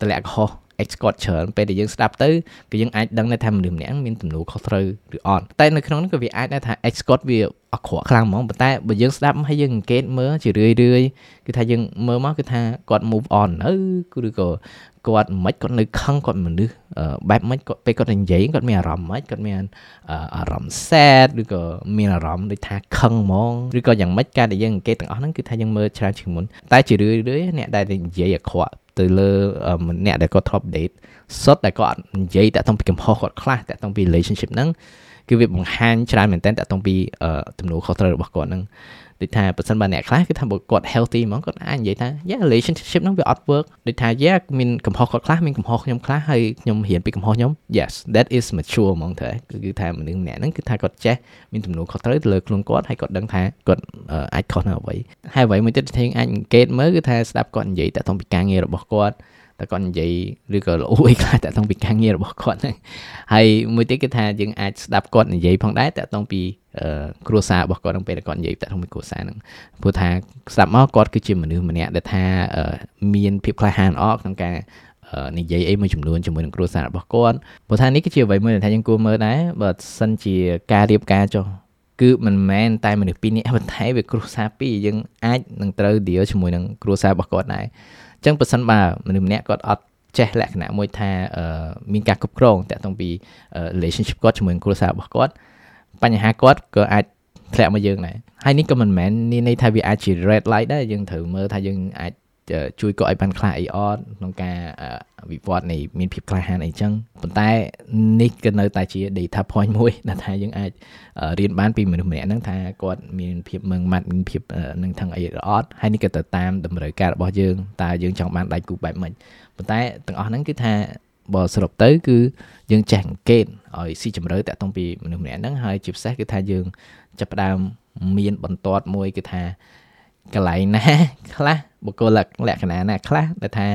តម្លាក់កុហក escort ច្រើនពេលដែលយើងស្ដាប់ទៅគឺយើងអាចដឹងដែរថាមនុស្សម្នាក់មានទំនួលខុសត្រូវឬអត់តែនៅក្នុងនោះក៏វាអាចដែរថា escort វា អក្រក់ខ្លាំងហ្មងប៉ុន្តែបើយើងស្ដាប់ហើយយើងអង្កេតមើលជារឿយរឿយគឺថាយើងមើលមកគឺថាគាត់ move on នៅឬក៏គាត់មិនគាត់នៅខឹងគាត់មនុស្សបែបមិនគាត់ពេលគាត់និយាយគាត់មានអារម្មណ៍មិនគាត់មានអារម្មណ៍ sad ឬក៏មានអារម្មណ៍ដូចថាខឹងហ្មងឬក៏យ៉ាងម៉េចការដែលយើងអង្កេតទាំងអស់ហ្នឹងគឺថាយើងមើលច្រើនជាងមុនតែជារឿយរឿយអ្នកដែលនិយាយអាក្រក់ទៅលើអ្នកដែលគាត់ top date សុទ្ធតែគាត់និយាយតាក់ទងពីកំហុសគាត់ខ្លះតាក់ទងពី relationship ហ្នឹង គឺវាបង្ហាញច្រើនមែនតើតាក់ទងពីទំនួលខុសត្រូវរបស់គាត់ហ្នឹងដូចថាបើសិនបើអ្នកខ្លះគឺថាបើគាត់ healthy ហ្មងគាត់អាចនិយាយថា yeah relationship ហ្នឹងវាអត់ work ដូចថា yeah មានកំហុសគាត់ខ្លះមានកំហុសខ្ញុំខ្លះហើយខ្ញុំរៀនពីកំហុសខ្ញុំ yes that is mature ហ្មងទៅគឺថាមនុស្សម្នាក់ហ្នឹងគឺថាគាត់ចេះមានទំនួលខុសត្រូវទៅលើខ្លួនគាត់ហើយគាត់ដឹងថាគាត់អាចខុសនៅអ្វីហើយអ្វីមួយទៀតที่អាចអង្កេតមើលគឺថាស្ដាប់គាត់និយាយតាក់ទងពីការងាររបស់គាត់ តែគាត់និយាយឬក៏ល្អអីខ្លះតាក់ទងពីការងាររបស់គាត់ហ្នឹងហើយមួយទៀតគឺថាយើងអាចស្ដាប់គាត់និយាយផងដែរតាក់ទងពីគ្រួសាររបស់គាត់ក្នុងពេលដែលគាត់និយាយតាក់ទងពីគ្រួសារហ្នឹងព្រោះថាស្ដាប់មកគាត់គឺជាមនុស្សម្នាក់ដែលថាមានភាពក្លាហានអកក្នុងការនិយាយអីមួយចំនួនជាមួយនឹងគ្រួសាររបស់គាត់ព្រោះថានេះគឺជាអ្វីមួយដែលថាយើងគួរមើលដែរបើសិនជាការរៀបការចុះគឺមិនមែនតែមនុស្សពីរនាក់ប៉ុន្តែវាគ្រួសារពីរយើងអាចនឹងត្រូវ deal ជាមួយនឹងគ្រួសាររបស់គាត់ដែរ ចឹងប្រសិនបើមនុស្សម្នាក់គាត់អត់ចេះលក្ខណៈមួយថាមានការគ្រប់គ្រងតាក់ទងពី relationship គាត់ជាមួយគ្រួសាររបស់គាត់បញ្ហាគាត់ក៏អាចធ្លាក់មកយើងដែរហើយនេះក៏មិនមែននេះន័យថាវាអាចជា red light ដែរយើងត្រូវមើលថាយើងអាច ជួយគាត់ឲ្យបានខ្លះអីអត់ក្នុងការវិវត្តនៃមានភាពក្លាហានអីចឹងប៉ុន្តែនេះក៏នៅតែជា data point មួយដែលថាយើងអាចរៀនបានពីមនុស្សម្នាក់ហ្នឹងថាគាត់មានភាពមឹងម៉ាត់មានភាពនឹងថឹងអីអត់ហើយនេះក៏ទៅតាមតម្រូវការរបស់យើងតើយើងចង់បានដៃគូបែបម៉េចប៉ុន្តែទាំងអស់ហ្នឹងគឺថាបើសរុបទៅគឺយើងចេះអង្កេតឲ្យស៊ីជម្រៅតាក់ទងពីមនុស្សម្នាក់ហ្នឹងហើយជាពិសេសគឺថាយើងចាប់ផ្ដើមមានបន្ទាត់មួយគឺថាកន្លែងណាខ្លះ បុគ្គលលក្ខណៈណាខ្លះដែលថា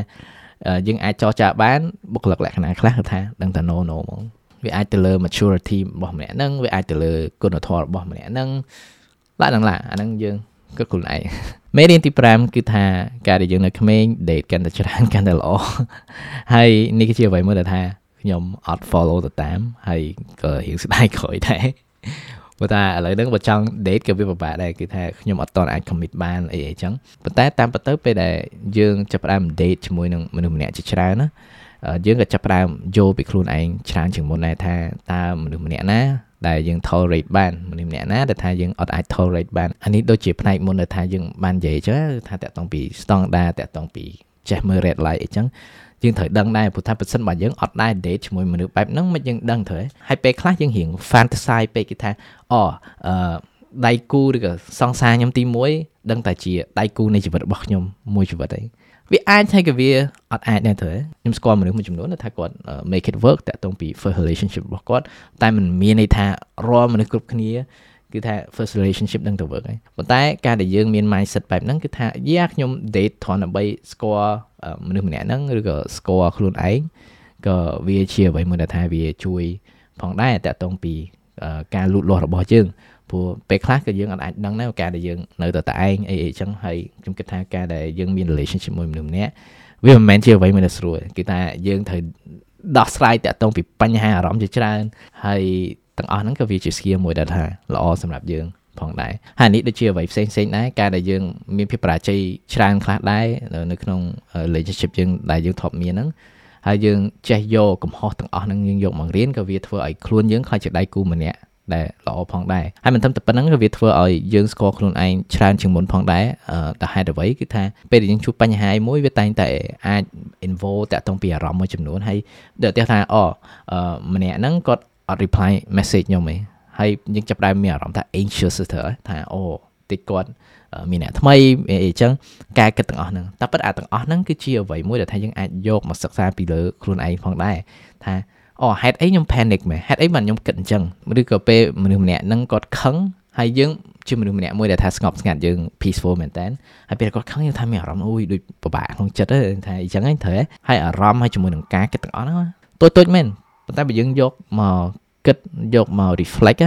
យើងអាចចរចាបានបុគ្គលិកលក្ខណៈខ្លះគឺថាដឹងតែ no no ហ្មងវាអាចទៅលើ maturity របស់ម្នាក់ហ្នឹងវាអាចទៅលើគុណធម៌របស់ម្នាក់ហ្នឹងឡាហ្នឹងឡាអាហ្នឹងយើងគិតខ្លួនឯងមេរៀនទី5គឺថាការដែលយើងនៅក្មេង date កាន់តែច្រើនកាន់តែល្អហើយនេះគឺជាអ្វីមួយដែលថាខ្ញុំអត់ follow ទៅតាមហើយក៏រៀងស្ដាយក្រោយដែរ ព្រោះថាឥឡូវហ្នឹងបើចង់ date ក៏វាពិបាកដែរគឺថាខ្ញុំអត់តន់អាច commit បានអីអីចឹងប៉ុន្តែតាមពិតទៅពេលដែលយើងចាប់ផ្ដើម date ជាមួយនឹងមនុស្សម្នាក់ជាច្រើនណាយើងក៏ចាប់ផ្ដើមយល់ពីខ្លួនឯងច្រើនជាងមុនដែរថាតើមនុស្សម្នាក់ណាដែលយើង tolerate បានមនុស្សម្នាក់ណាដែលថាយើងអត់អាច tolerate បានអានេះដូចជាផ្នែកមុនដែលថាយើងបាននិយាយចឹងថាតាក់ទងពី standard តាក់ទងពីចេះមើល red light អីចឹង យើងត្រូវដឹងដែរព្រោះថាប្រសិនបើយើងអត់ដែរ date ជាមួយមនុស្សបែបហ្នឹងមិនយើងដឹងត្រូវហើយពេលខ្លះយើងរៀង fantasize ពេកគេថាអូអឺដៃគូឬក៏សង្សារខ្ញុំទី1ដឹងតែជាដៃគូនៃជីវិតរបស់ខ្ញុំមួយជីវិតអីវាអាចថាក៏វាអត់អាចដែរទៅខ្ញុំស្គាល់មនុស្សមួយចំនួនថាគាត់ make it work តាក់ទងពី first relationship របស់គាត់តែมันមានន័យថារាល់មនុស្សគ្រប់គ្នាគឺថា first relationship នឹងទៅ work ហើយប៉ុន្តែការដែលយើងមាន mindset បែបហ្នឹងគឺថាយ៉ាខ្ញុំ date ត្រង់ដើម្បីស្គាល់ មនុស្សម្នាក់ហ្នឹងឬក៏ស្គាល់ខ្លួនឯងក៏វាជាអ្វីមួយដែលថាវាជួយ ផងដែរតាក់ទងពីការលូតលាស់របស់យើងព្រោះពេលខ្លះក៏យើងអាចដឹងដែរការដែលយើងនៅតែតែឯងអីអីចឹងហើយខ្ញុំគិតថាការដែលយើងមាន relationship មួយមនុស្សម្នាក់វាមិនមែនជាអ្វីមួយដែលស្រួលគឺថាយើងត្រូវដោះស្រាយតាក់ទងពីបញ្ហាអារម្មណ៍ជាច្រើនហើយទាំងអស់ហ្នឹងក៏វាជា skill មួយដែលថាល្អសម្រាប់យើង ផងដែរហើយនេះដូចជាអ្វីផ្សេងផ្សេងដែរការដែលយើងមានភាពបរាជ័យច្រើនខ្លះដែរនៅក្នុង relationship យើងដែលយើងធ្លាប់មានហ្នឹងហើយយើងចេះយកកំហុសទាំងអស់ហ្នឹងយើងយកមករៀនក៏វាធ្វើឲ្យខ្លួនយើងខ្លាចជាដៃគូម្នាក់ដែលល្អផងដែរហើយមិនត្រឹមតែប៉ុណ្្នឹងក៏វាធ្វើឲ្យយើងស្គាល់ខ្លួនឯងច្រើនជាងមុនផងដែរតែហេតុអ្វីគឺថាពេលដែលយើងជួបបញ្ហាមួយវាតែងតែអាច involve តាក់ទងពីអារម្មណ៍មួយចំនួនហើយដូចតែថាអូម្នាក់ហ្នឹងគាត់អត់ reply message ខ្ញុំទេ ហើយយើងចាប់ផ្ដើមមានអារម្មណ៍ថា anxious ទៅថាអូតិចគាត់មានអ្នកថ្មីអីចឹងការគិតទាំងអស់ហ្នឹងតែពិតអាទាំងអស់ហ្នឹងគឺជាអ្វីមួយដែលថាយើងអាចយកមកសិក្សាពីលើខ្លួនឯងផងដែរថាអូហេតុអីខ្ញុំ panic មែនហេតុអីបានខ្ញុំគិតអញ្ចឹងឬក៏ពេលមនុស្សម្នាក់ហ្នឹងគាត់ខឹងហើយយើងជាមនុស្សម្នាក់មួយដែលថាស្ងប់ស្ងាត់យើង peaceful មែនតើហើយពេលគាត់ខឹងយើងថាមានអារម្មណ៍អូយដូចពិបាកក្នុងចិត្តថាអញ្ចឹងហ្នឹងត្រូវហើយអារម្មណ៍ហើយជាមួយនឹងការគិតទាំងអស់ហ្នឹងតូចតូចមែនប៉ុន្តែបើយើងយកមក គិតយកមក reflect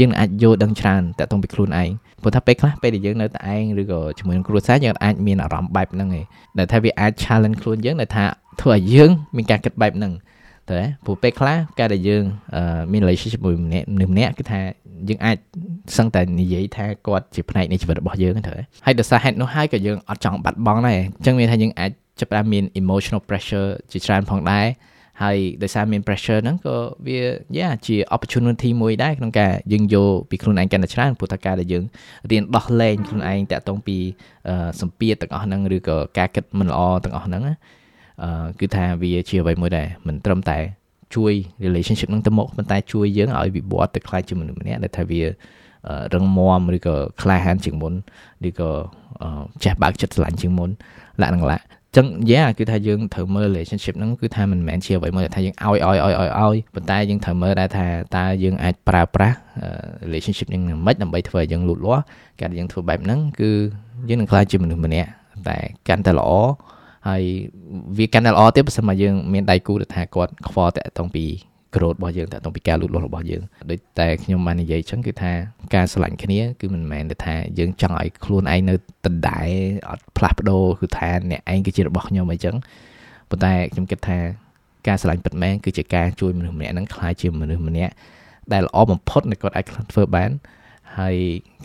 យើងអាចយល់ដឹងច្រើនតាក់ទងពីខ្លួនឯងព្រោះថាពេលខ្លះពេលដែលយើងនៅតែឯងឬក៏ជាមួយនឹងគ្រួសារយើងអាចមានអារម្មណ៍បែបហ្នឹងឯងដែលថាវាអាច challenge ខ្លួនយើងដែលថាធ្វើឲ្យយើងមានការគិតបែបហ្នឹងតើព្រោះពេលខ្លះការដែលយើងមាន relationship មួយម្នាក់ម្នាក់គឺថាយើងអាចសឹងតែនិយាយថាគាត់ជាផ្នែកនៃជីវិតរបស់យើងទៅហើយដោយសារហេតុនោះហើយក៏យើងអត់ចង់បាត់បង់ដែរអញ្ចឹងមានថាយើងអាចចាប់ផ្ដើមមាន emotional pressure ជាច្រើនផងដែរ ហើយដោយសារមាន pressure ហ្នឹងក៏វាយ៉ាជា opportunity មួយដែរក្នុងការយើងយកពីខ្លួនឯងកាន់តែច្រើនព្រោះថាការដែលយើងរៀនដោះលែងខ្លួនឯងតាក់ទងពីសម្ពាធទាំងអស់ហ្នឹងឬក៏ការគិតមិនល្អទាំងអស់ហ្នឹងគឺថាវាជាអ្វីមួយដែរមិនត្រឹមតែជួយ relationship នឹងទៅមុខប៉ុន្តែជួយយើងឲ្យវិវត្តទៅខ្លាយជាមនុស្សម្នាក់ដែលថាវារឹងមាំឬក៏ក្លាហានជាងមុនឬក៏ចេះបើកចិត្តស្រឡាញ់ជាងមុនលក្ខណៈ ចឹងយ៉ាគឺថាយើងត្រូវមើល relationship ហ្នឹងគឺថាមិនមែនជាអ្វីមួយថាយើងឲ្យឲ្យឲ្យឲ្យឲ្យប៉ុន្តែយើងត្រូវមើលដែរថាតើយើងអាចប្រើប្រាស់ relationship ហ្នឹងមិនដើម្បីធ្វើឲ្យយើងលូតលាស់ការដែលយើងធ្វើបែបហ្នឹងគឺយើងនឹងក្លាយជាមនុស្សម្នាក់តែកាន់តែល្អហើយវាកាន់តែល្អទៀតបើសិនមកយើងមានដៃគូដែលថាគាត់ខ្វល់តាក់ទងពី growth របស់យើងតាក់ទងពីការលូតលាស់របស់យើងដូចតែខ្ញុំបាននិយាយចឹងគឺថាការឆ្លាញ់គ្នាគឺមិនមែនតែថាយើងចង់ឲ្យខ្លួនឯងនៅដដែលអត់ផ្លាស់ប្ដូរគឺថាអ្នកឯងគឺជារបស់ខ្ញុំអីចឹងប៉ុន្តែខ្ញុំគិតថាការឆ្លាញ់ពិតមែនគឺជាការជួយមនុស្សម្នាក់ហ្នឹងក្លាយជាមនុស្សម្នាក់ដែលល្អបំផុតដែលគាត់អាចធ្វើបានហើយ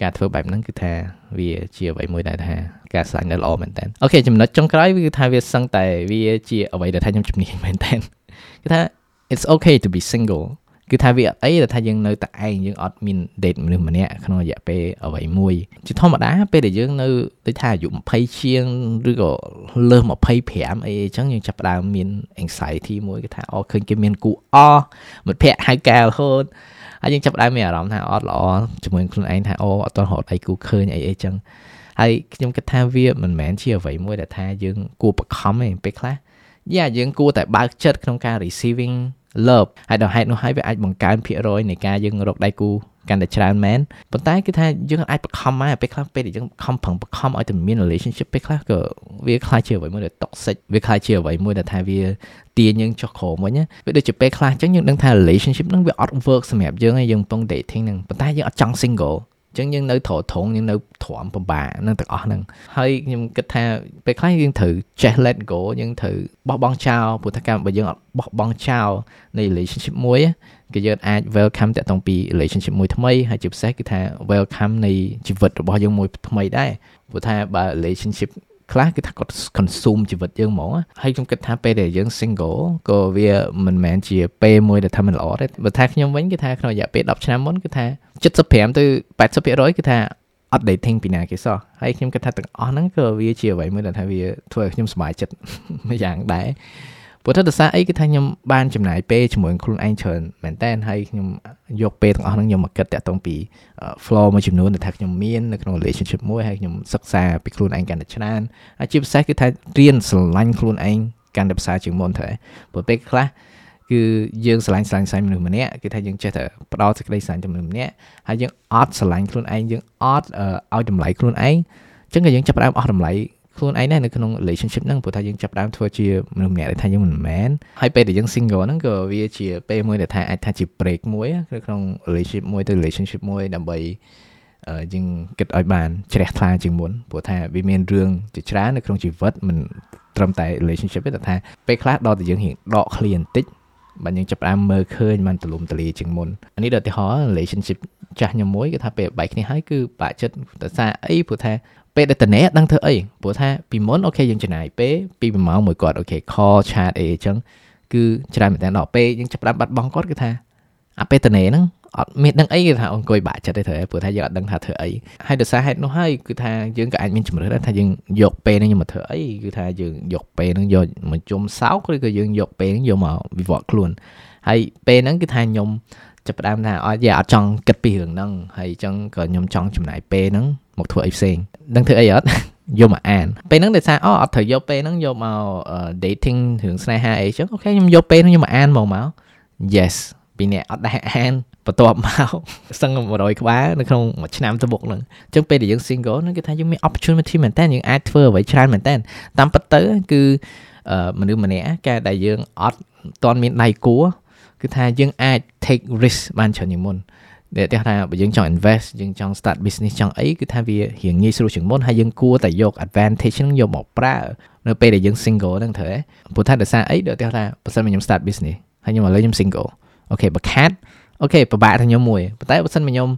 ការធ្វើបែបហ្នឹងគឺថាវាជាអ្វីមួយដែលថាការស្លាញ់នៅល្អមែនតើអូខេចំណុចចុងក្រោយគឺថាវាសឹងតែវាជាអ្វីដែលថាខ្ញុំជំនាញមែនតើគឺថា it's okay to be single គឺថាវាអីដែលថាយើងនៅតែឯងយើងអត់មាន date មនុស្សម្នាក់ក្នុងរយៈពេលអ្វីមួយជាធម្មតាពេលដែលយើងនៅដូចថាអាយុ20ជាងឬក៏លើស25អីអញ្ចឹងយើងចាប់ផ្ដើមមាន anxiety មួយគឺថាអូឃើញគេមានគូអមិត្តភ័ក្ដិហៅកែរហូតហើយយើងចាប់ផ្ដើមមានអារម្មណ៍ថាអត់ល្អជាមួយខ្លួនឯងថាអូអត់ទាន់រកដៃគូឃើញអីអីចឹងហើយខ្ញុំគិតថាវាមិនមែនជាអ្វីមួយដែលថាយើងគួរបខំទេពេលខ្លះ យ៉ាយើងគួរតែបើកចិត្តក្នុងការ receiving love ហើយដល់ហេតុនោះហើយវាអាចបង្កើនភាគរយនៃការយើងរកដៃគូកាន់តែច្រើនមែនប៉ុន្តែគឺថាយើងអាចបខំមកពេលខ្លះពេលដែលយើងខំប្រឹងបខំឲ្យតែមាន relationship ពេលខ្លះក៏វាខ្លាចជាអ្វីមួយដែល toxic វាខ្លាចជាអ្វីមួយដែលថាវាទាញយើងចុះក្រោមវិញវាដូចជាពេលខ្លះអញ្ចឹងយើងដឹងថា relationship ហ្នឹងវាអត់ work សម្រាប់យើងហើយយើងកំពុង dating ហ្នឹងប៉ុន្តែយើងអត់ចង់ single ចឹងយើងនៅត្រត្រង់យើងនៅទ្រាំពិបាកនឹងទាំងអស់ហ្នឹងហើយខ្ញុំគិតថាពេលខ្លះយើងត្រូវចេះ let go យើងត្រូវបោះបង់ចោលព្រោះថាការបើយើងអត់បោះបង់ចោលនៃ relationship មួយគឺយើងអាច welcome តាក់ទងពី relationship មួយថ្មីហើយជាពិសេសគឺថា welcome នៃជីវិតរបស់យើងមួយថ្មីដែរព្រោះថាបើ relationship ខ្លះគឺថាគាត់ consume ជីវិតយើងហ្មងហើយខ្ញុំគិតថាពេលដែលយើង single ក៏វាមិនមែនជាពេលមួយដែលថាមិនល្អទេបើថាខ្ញុំវិញគឺថាក្នុងរយៈពេល10ឆ្នាំមុនគឺថា75ទៅ80%គឺថាអត់ dating ពីណាគេសោះហើយខ្ញុំគិតថាទាំងអស់ហ្នឹងក៏វាជាអ្វីមួយដែលថាវាធ្វើឲ្យខ្ញុំសប្បាយចិត្តមួយយ៉ាងដែរ ព្រោះថាដោយសារអីគឺថាខ្ញុំបានចំណាយពេលជាមួយខ្លួនឯងច្រើនមែនតើហើយខ្ញុំយកពេលទាំងអស់ហ្នឹងខ្ញុំមកគិតតាក់ទងពី flow មួយចំនួនដែលថាខ្ញុំមាននៅក្នុង relationship មួយហើយខ្ញុំសិក្សាពីខ្លួនឯងកាន់តែច្រើនហើយជាពិសេសគឺថារៀនស្រឡាញ់ខ្លួនឯងកាន់តែផ្សារជាងមុនទៅព្រោះពេលខ្លះគឺយើងស្រឡាញ់ស្រឡាញ់ស្រឡាញ់មនុស្សម្នាក់គឺថាយើងចេះតែផ្ដោតសេចក្តីស្រឡាញ់ទៅមនុស្សម្នាក់ហើយយើងអត់ស្រឡាញ់ខ្លួនឯងយើងអត់ឲ្យតម្លៃខ្លួនឯងអញ្ចឹងក៏យើងចាប់ផ្ដើមអស់តម្លៃ ខ្លួនឯងដែរនៅក្នុង relationship ហ្នឹងព្រោះថាយើងចាប់ដើមធ្វើជាមនុស្សម្នាក់ដែលថាយើងមិនមែនហើយពេលដែលយើង single ហ្នឹងក៏វាជាពេលមួយដែលថាអាចថាជា break មួយនៅក្នុង relationship មួយទៅ relationship មួយដើម្បីយើងគិតឲ្យបានជ្រះថ្លាជាងមុនព្រោះថាវាមានរឿងជាច្រើននៅក្នុងជីវិតមិនត្រឹមតែ relationship ទេតែថាពេលខ្លះដល់តែយើងរៀងដកឃ្លាបន្តិចបើយើងចាប់ផ្ដើមមើលឃើញបានទលំទលាជាងមុនអានេះដល់ទីហោ relationship ចាស់ខ្ញុំមួយគឺថាពេលបែកគ្នាហើយគឺបាក់ចិត្តតែសារអីព្រោះថា ពេលដែលតនេដឹងធ្វើអីព្រោះថាពីមុនអូខេយើងចំណាយពេលពី1ម៉ោងមួយគាត់អូខេ call chat អីអញ្ចឹងគឺច្រើនមែនតើដល់ពេលយើងចាប់ផ្ដើមបាត់បង់គាត់គឺថាអាពេលតនេហ្នឹងអត់មានដឹងអីគេថាអង្គុយបាក់ចិត្តទេត្រូវព្រោះថាយើងអត់ដឹងថាធ្វើអីហើយដោយសារហេតុនោះហើយគឺថាយើងក៏អាចមានជំរឿនដែរថាយើងយកពេលហ្នឹងយកមកធ្វើអីគឺថាយើងយកពេលហ្នឹងយកមកជុំសោកឬក៏យើងយកពេលហ្នឹងយកមកវិវត្តខ្លួនហើយពេលហ្នឹងគឺថាខ្ញុំចាប់ផ្ដើមថាអត់យ៉ាអត់ចង់គិតពីរឿងហ្នឹងហើយអញ្ចឹងក៏ខ្ញុំចង់ចំណាយពេលហ្នឹង មកធ្វើអីផ្សេងដឹងធ្វើអីអត់យកមកអានពេលហ្នឹងដោយសារអូអត់ត្រូវយកពេលហ្នឹងយកមក dating រឿងស្នេហាអីចឹងអូខេខ្ញុំយកពេលហ្នឹងយកមកអានមកមក yes ពីអ្នកអត់ដែរអានបន្ទាប់មកសឹង100ក្បាលនៅក្នុងមួយឆ្នាំទៅមុខហ្នឹងអញ្ចឹងពេលដែលយើង single ហ្នឹងគឺថាយើងមាន opportunity មែនតើយើងអាចធ្វើអ្វីច្រើនមែនតើតាមពិតទៅគឺមនុស្សម្នាក់ការដែលយើងអត់តន់មានដៃគូគឺថាយើងអាច take risk បានច្រើនជាងមុន ដែលគេថាបើយើងចង់ invest យើងចង់ start business ចង់អីគឺថាវារៀងងាយស្រួលជាងមុនហើយយើងគួរតែយក advantage ហ្នឹងយកមកប្រើនៅពេលដែលយើង single ហ្នឹងត្រូវទេព្រោះថាដោយសារអីដែលគេថាបើសិនមកខ្ញុំ start business ហើយខ្ញុំឥឡូវខ្ញុំ single okay បើខាត okay ពិបាកថាខ្ញុំមួយប៉ុន្តែបើសិនមកខ្ញុំ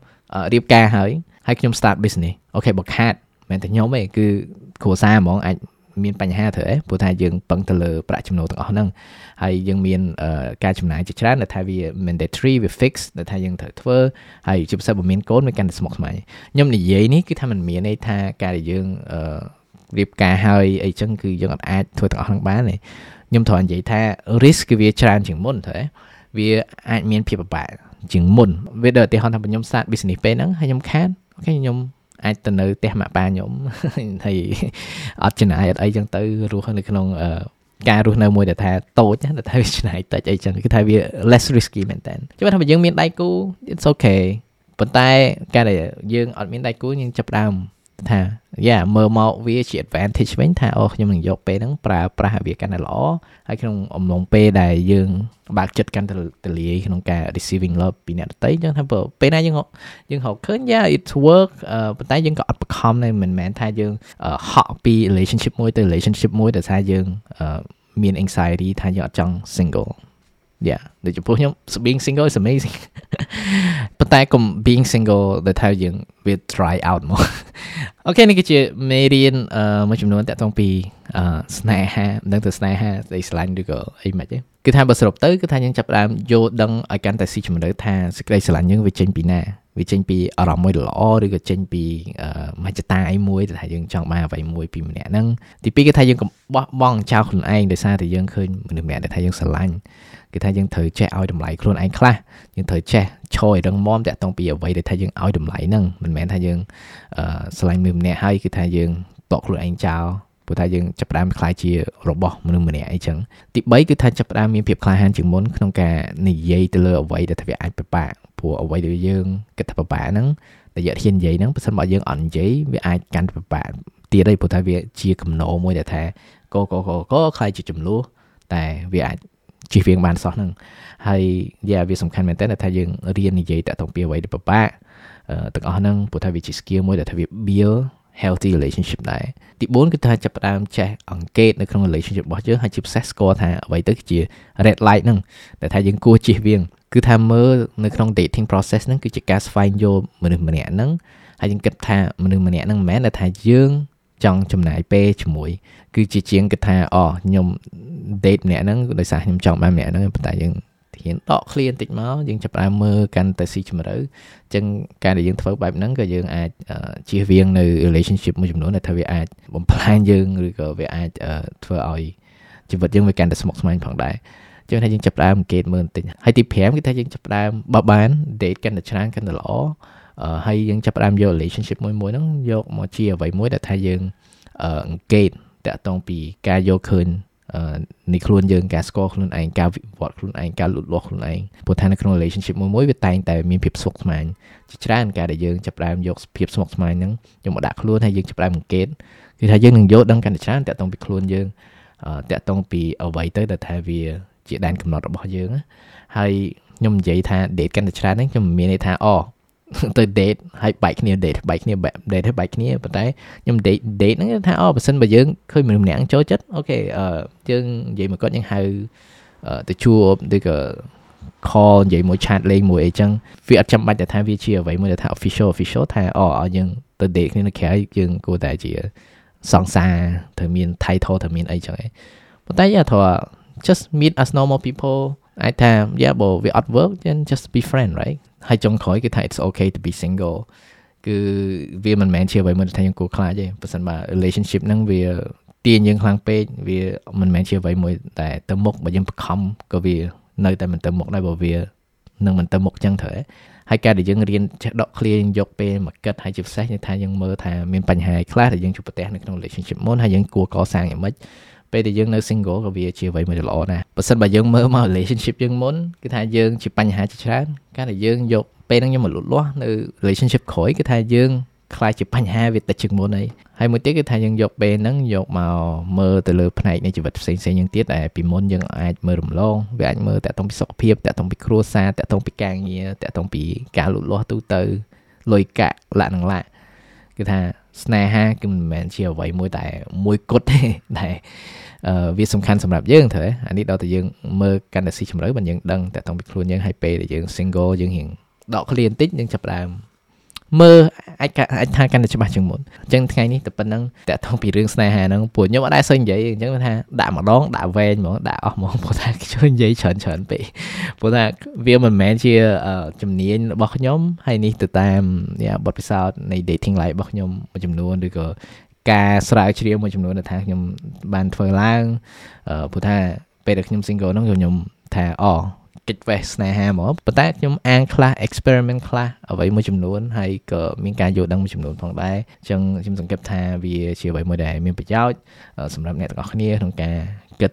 រៀបការហើយហើយខ្ញុំ start business okay បើខាតមិនតែខ្ញុំទេគឺគ្រួសារហ្មងអាច មានបញ្ហាត្រូវអីព្រោះថាយើងពឹងទៅលើប្រាក់ចំណូលទាំងអស់ហ្នឹងហើយយើងមានការចំណាយជាច្រើនដែលថាវា mandatory វា fix ដែលថាយើងត្រូវធ្វើហើយជាពិសេសបើមានកូនវាកាន់តែស្មុគស្មាញខ្ញុំនិយាយនេះគឺថាมันមានន័យថាការដែលយើងរៀបការហើយអីចឹងគឺយើងអាចធ្វើទាំងអស់ហ្នឹងបានទេខ្ញុំត្រូវនិយាយថា risk គឺវាច្រើនជាងមុនត្រូវទេវាអាចមានភាពពិបាកជាងមុនវាដូចឧទាហរណ៍ថាខ្ញុំ start business ពេលហ្នឹងហើយខ្ញុំខាតអូខេខ្ញុំ អាចទៅនៅផ្ទះម៉ាក់ប៉ាខ្ញុំហើយអត់ចំណាយអត់អីចឹងទៅរស់នៅក្នុងការរស់នៅមួយដែលថាតូចណាដែលថាវាច្នៃតិចអីចឹងគឺថាវា less risky មែនតើចាំថាបើយើងមានដៃគូ it's okay ប៉ុន្តែការដែលយើងអត់មានដៃគូយើងចាប់ដើម ថាយ៉ាមើលមកវាជា advantage វិញថាអូខ្ញុំនឹងយកពេលហ្នឹងប្រើប្រាស់វាកាន់តែល្អហើយក្នុងអំឡុងពេលដែលយើងបើកចិត្តកាន់តែទលាយក្នុងការ receiving love ពីអ្នកដទៃចឹងថាពេលណាយើងយើងរកឃើញ yeah it work ប៉ុន្តែយើងក៏អត់បខំដែរមិនមែនថាយើងហក់ពី relationship មួយទៅ relationship មួយដែលថាយើងមាន anxiety ថាយើងអត់ចង់ single yeah ដូចចំពោះខ្ញុំ being single is amazing ប៉ុន្តែកុំ being single ដែលថាយើងវា try out មកអូខេនេះគឺជាមេរៀនមួយចំនួនតាក់ទងពីស្នេហាមិនដឹងទៅស្នេហាស្ដីស្រឡាញ់ឬក៏អីមិនទេគឺថាបើសរុបទៅគឺថាយើងចាប់ផ្ដើមយល់ដឹងឲ្យកាន់តែស៊ីជម្រៅថាសេចក្តីស្រឡាញ់យើងវាចេញពីណា វាចេញពីអារម្មណ៍មួយល្អឬក៏ចេញពីមហិច្ឆតាអីមួយដែលថាយើងចង់បានអ្វីមួយពីម្នាក់ហ្នឹងទីពីរគឺថាយើងកុំបោះបង់ចោលខ្លួនឯងដោយសារតែយើងឃើញមនុស្សម្នាក់ដែលថាយើងស្រឡាញ់គឺថាយើងត្រូវចេះឲ្យតម្លៃខ្លួនឯងខ្លះយើងត្រូវចេះឈរឲ្យរឹងមាំតាក់ទងពីអ្វីដែលថាយើងឲ្យតម្លៃហ្នឹងមិនមែនថាយើងស្រឡាញ់មនុស្សម្នាក់ហើយគឺថាយើងតក់ខ្លួនឯងចោល ព្រោះថាយើងចាប់ផ្ដើមខ្លាយជារបស់មនុស្សម្នាក់អីចឹងទី3គឺថាចាប់ផ្ដើមមានភាពក្លាហានជាងមុនក្នុងការនិយាយទៅលើអ្វីដែលថាវាអាចពិបាកព្រោះអ្វីដែលយើងគិតថាពិបាកហ្នឹងរយៈធាននិយាយហ្នឹងបើសិនបើយើងអត់និយាយវាអាចកាន់ពិបាកទៀតហើយព្រោះថាវាជាកំណោមួយដែលថាកកកកខ្លាយជាចំនួនតែវាអាចជិះវៀងបានសោះហ្នឹងហើយយ៉ាវាសំខាន់មែនតើថាយើងរៀននិយាយតាក់ទងពីអ្វីដែលពិបាកទាំងអស់ហ្នឹងព្រោះថាវាជា skill មួយដែលថាវា build healthy relationship ដែរទី4គឺថាចាប់ផ្ដើមចេះអង្កេតនៅក្នុង relationship របស់យើងហើយជាពិសេសស្គាល់ថាអ្វីទៅជា red light ហ្នឹងដែលថាយើងគួរជៀសវាងគឺថាមើលនៅក្នុង dating process ហ្នឹងគឺជាការស្វែងយល់មនុស្សម្នាក់ហ្នឹងហើយយើងគិតថាមនុស្សម្នាក់ហ្នឹងមិនមែនតែថាយើងចង់ចំណាយពេលជាមួយ គឺជាជាងគិតថាអូខ្ញុំ date ម្នាក់ហ្នឹងដោយសារខ្ញុំចង់បានម្នាក់ហ្នឹងប៉ុន្តែយើង ហ៊ានដកឃ្លាបន្តិចមកយើងចាប់ផ្ដើមមើលកាន់តែស៊ីជម្រៅអញ្ចឹងការដែលយើងធ្វើបែបហ្នឹងក៏យើងអាចជៀសវាងនៅ relationship មួយចំនួនដែលថាវាអាចបំផ្លាញយើងឬក៏វាអាចធ្វើឲ្យជីវិតយើងវាកាន់តែស្មុគស្មាញផងដែរចឹងថាយើងចាប់ផ្ដើមអង្កេតមើលបន្តិចហើយទី5គឺថាយើងចាប់ផ្ដើមបើបាន date កាន់តែច្រើនកាន់តែល្អហើយយើងចាប់ផ្ដើមយក relationship មួយមួយហ្នឹងយកមកជាអ្វីមួយដែលថាយើងអង្កេតតាក់ទងពីការយកឃើញ នៃខ្លួនយើងការស្គាល់ខ្លួនឯងការវិវត្តខ្លួនឯងការលូតលាស់ខ្លួនឯងព្រោះថានៅក្នុង relationship មួយមួយវាតែងតែមានភាពស្មុគស្មាញជាច្រើនការដែលយើងចាប់ផ្ដើមយកភាពស្មុគស្មាញហ្នឹងយកមកដាក់ខ្លួនហើយយើងចាប់ផ្ដើមអង្កេតគឺថាយើងនឹងយកដឹងកាន់តែច្រើនតាក់ទងពីខ្លួនយើងតាក់ទងពីអ្វីទៅដែលថាវាជាដែនកំណត់របស់យើងហើយខ្ញុំនិយាយថា date កាន់តែច្រើនហ្នឹងខ្ញុំមិនមានន័យថាអូ ទៅ date ហើយបែកគ្នា date បែកគ្នា date ហើយបែកគ្នាប៉ុន្តែខ្ញុំ date date ហ្នឹងថាអូបើសិនបើយើងឃើញមនុស្សម្នាក់ចូលចិត្តអូខេអឺយើងនិយាយមកគាត់យើងហៅទៅជួបឬក៏ call និយាយមួយ chat លេងមួយអីចឹងវាអត់ចាំបាច់តែថាវាជាអ្វីមួយដែលថា official official ថាអូឲ្យយើងទៅ date គ្នានៅក្រៅយើងគួរតែជាសង្សារត្រូវមាន title ត្រូវមានអីចឹងឯងប៉ុន្តែយ៉ាថា just meet as normal people អាចថាយ៉ាបើវាអត់ work then just be friend right ហើយចុងក្រោយគឺថា it's okay to be single គឺវាមិនមែនជាអ្វីមួយថាយើងគួរខ្លាចទេបើសិនបើ relationship ហ្នឹងវាទាញយើងខ្លាំងពេកវាមិនមែនជាអ្វីមួយតែទៅមុខបើយើងបខំក៏វានៅតែមិនទៅមុខដែរបើវានឹងមិនទៅមុខចឹងត្រូវហើយការដែលយើងរៀនចេះដកឃ្លាយកពេលមកគិតហើយជាពិសេសថាយើងមើលថាមានបញ្ហាខ្លះដែលយើងជួបប្រទះនៅក្នុង relationship មុនហើយយើងគួរកសាងយ៉ាងម៉េច ពេលដែលយើងនៅ single ក៏វាជាអ្វីមួយដ៏ល្អដែរបើសិនបើយើងមើលមក relationship យើងមុនគឺថាយើងជាបញ្ហាជាច្រើនការដែលយើងយកពេលហ្នឹងខ្ញុំមកលូតលាស់នៅ relationship ក្រោយគឺថាយើងខ្លាចជាបញ្ហាវាតិចជាងមុនអីហើយមួយទៀតគឺថាយើងយកពេលហ្នឹងយកមកមើលទៅលើផ្នែកនៃជីវិតផ្សេងផ្សេងយ៉ាងទៀតដែលពីមុនយើងអាចមើលរំលងវាអាចមើលតាក់ទងពីសុខភាពតាក់ទងពីគ្រួសារតាក់ទងពីការងារតាក់ទងពីការលូតលាស់ទូទៅលុយកាក់លក្ខនឹងឡាគឺថា ស្នេហាគឺមិនមែនជាអ្វីមួយតែមួយគត់ទេដែលវាសំខាន់សម្រាប់យើងទៅអានេះដល់តែយើងមើលកាន់តែស៊ីជម្រៅបើយើងដឹងតាក់ទងពីខ្លួនយើងហើយពេលដែលយើង single យើងរៀងដកឃ្លាបន្តិចយើងចាប់ដើម មើលអាចអាចថាកាន់តែច្បាស់ជាងមុនអញ្ចឹងថ្ងៃនេះតែប៉ុណ្្នឹងតាក់ទងពីរឿងស្នេហាហ្នឹងពួកខ្ញុំអត់ដែរសូវនិយាយអញ្ចឹងថាដាក់ម្ដងដាក់វែងហ្មងដាក់អស់ហ្មងព្រោះថាជួយនិយាយច្រើនច្រើនពេកព្រោះថាវាមិនមែនជាជំនាញរបស់ខ្ញុំហើយនេះទៅតាមបទពិសោធន៍នៃ dating life របស់ខ្ញុំមួយចំនួនឬក៏ការស្រាវជ្រាវមួយចំនួនដែលថាខ្ញុំបានធ្វើឡើងព្រោះថាពេលដែលខ្ញុំ single ហ្នឹងខ្ញុំថាអូ កិច្ចវេះស្នេហាហ្មងប៉ុន្តែខ្ញុំអានខ្លះ experiment ខ្លះអ្វីមួយចំនួនហើយក៏មានការយល់ដឹងមួយចំនួនផងដែរអញ្ចឹងខ្ញុំសង្កេតថាវាជាអ្វីមួយដែលមានប្រយោជន៍សម្រាប់អ្នកទាំងអស់គ្នាក្នុងការគិត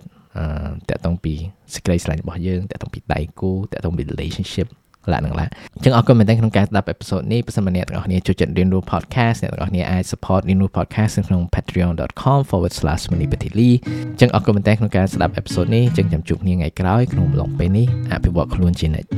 តាក់ទងពីសេចក្តីស្រឡាញ់របស់យើងតាក់ទងពីដៃគូតាក់ទងពី relationship ឡានឹងឡាអញ្ចឹងអរគុណមែនទែនក្នុងការស្ដាប់អេពីសូតនេះបើសិនមកអ្នកទាំងអស់គ្នាចូលចិត្តរៀនរស់ podcast អ្នកទាំងអស់គ្នាអាច support រៀនរស់ podcast នៅក្នុង patreon.com/manipatili អញ្ចឹងអរគុណមែនទែនក្នុងការស្ដាប់អេពីសូតនេះអញ្ចឹងចាំជួបគ្នាថ្ងៃក្រោយក្នុងអំឡុងពេលនេះអភិវឌ្ឍខ្លួនជានិច្ច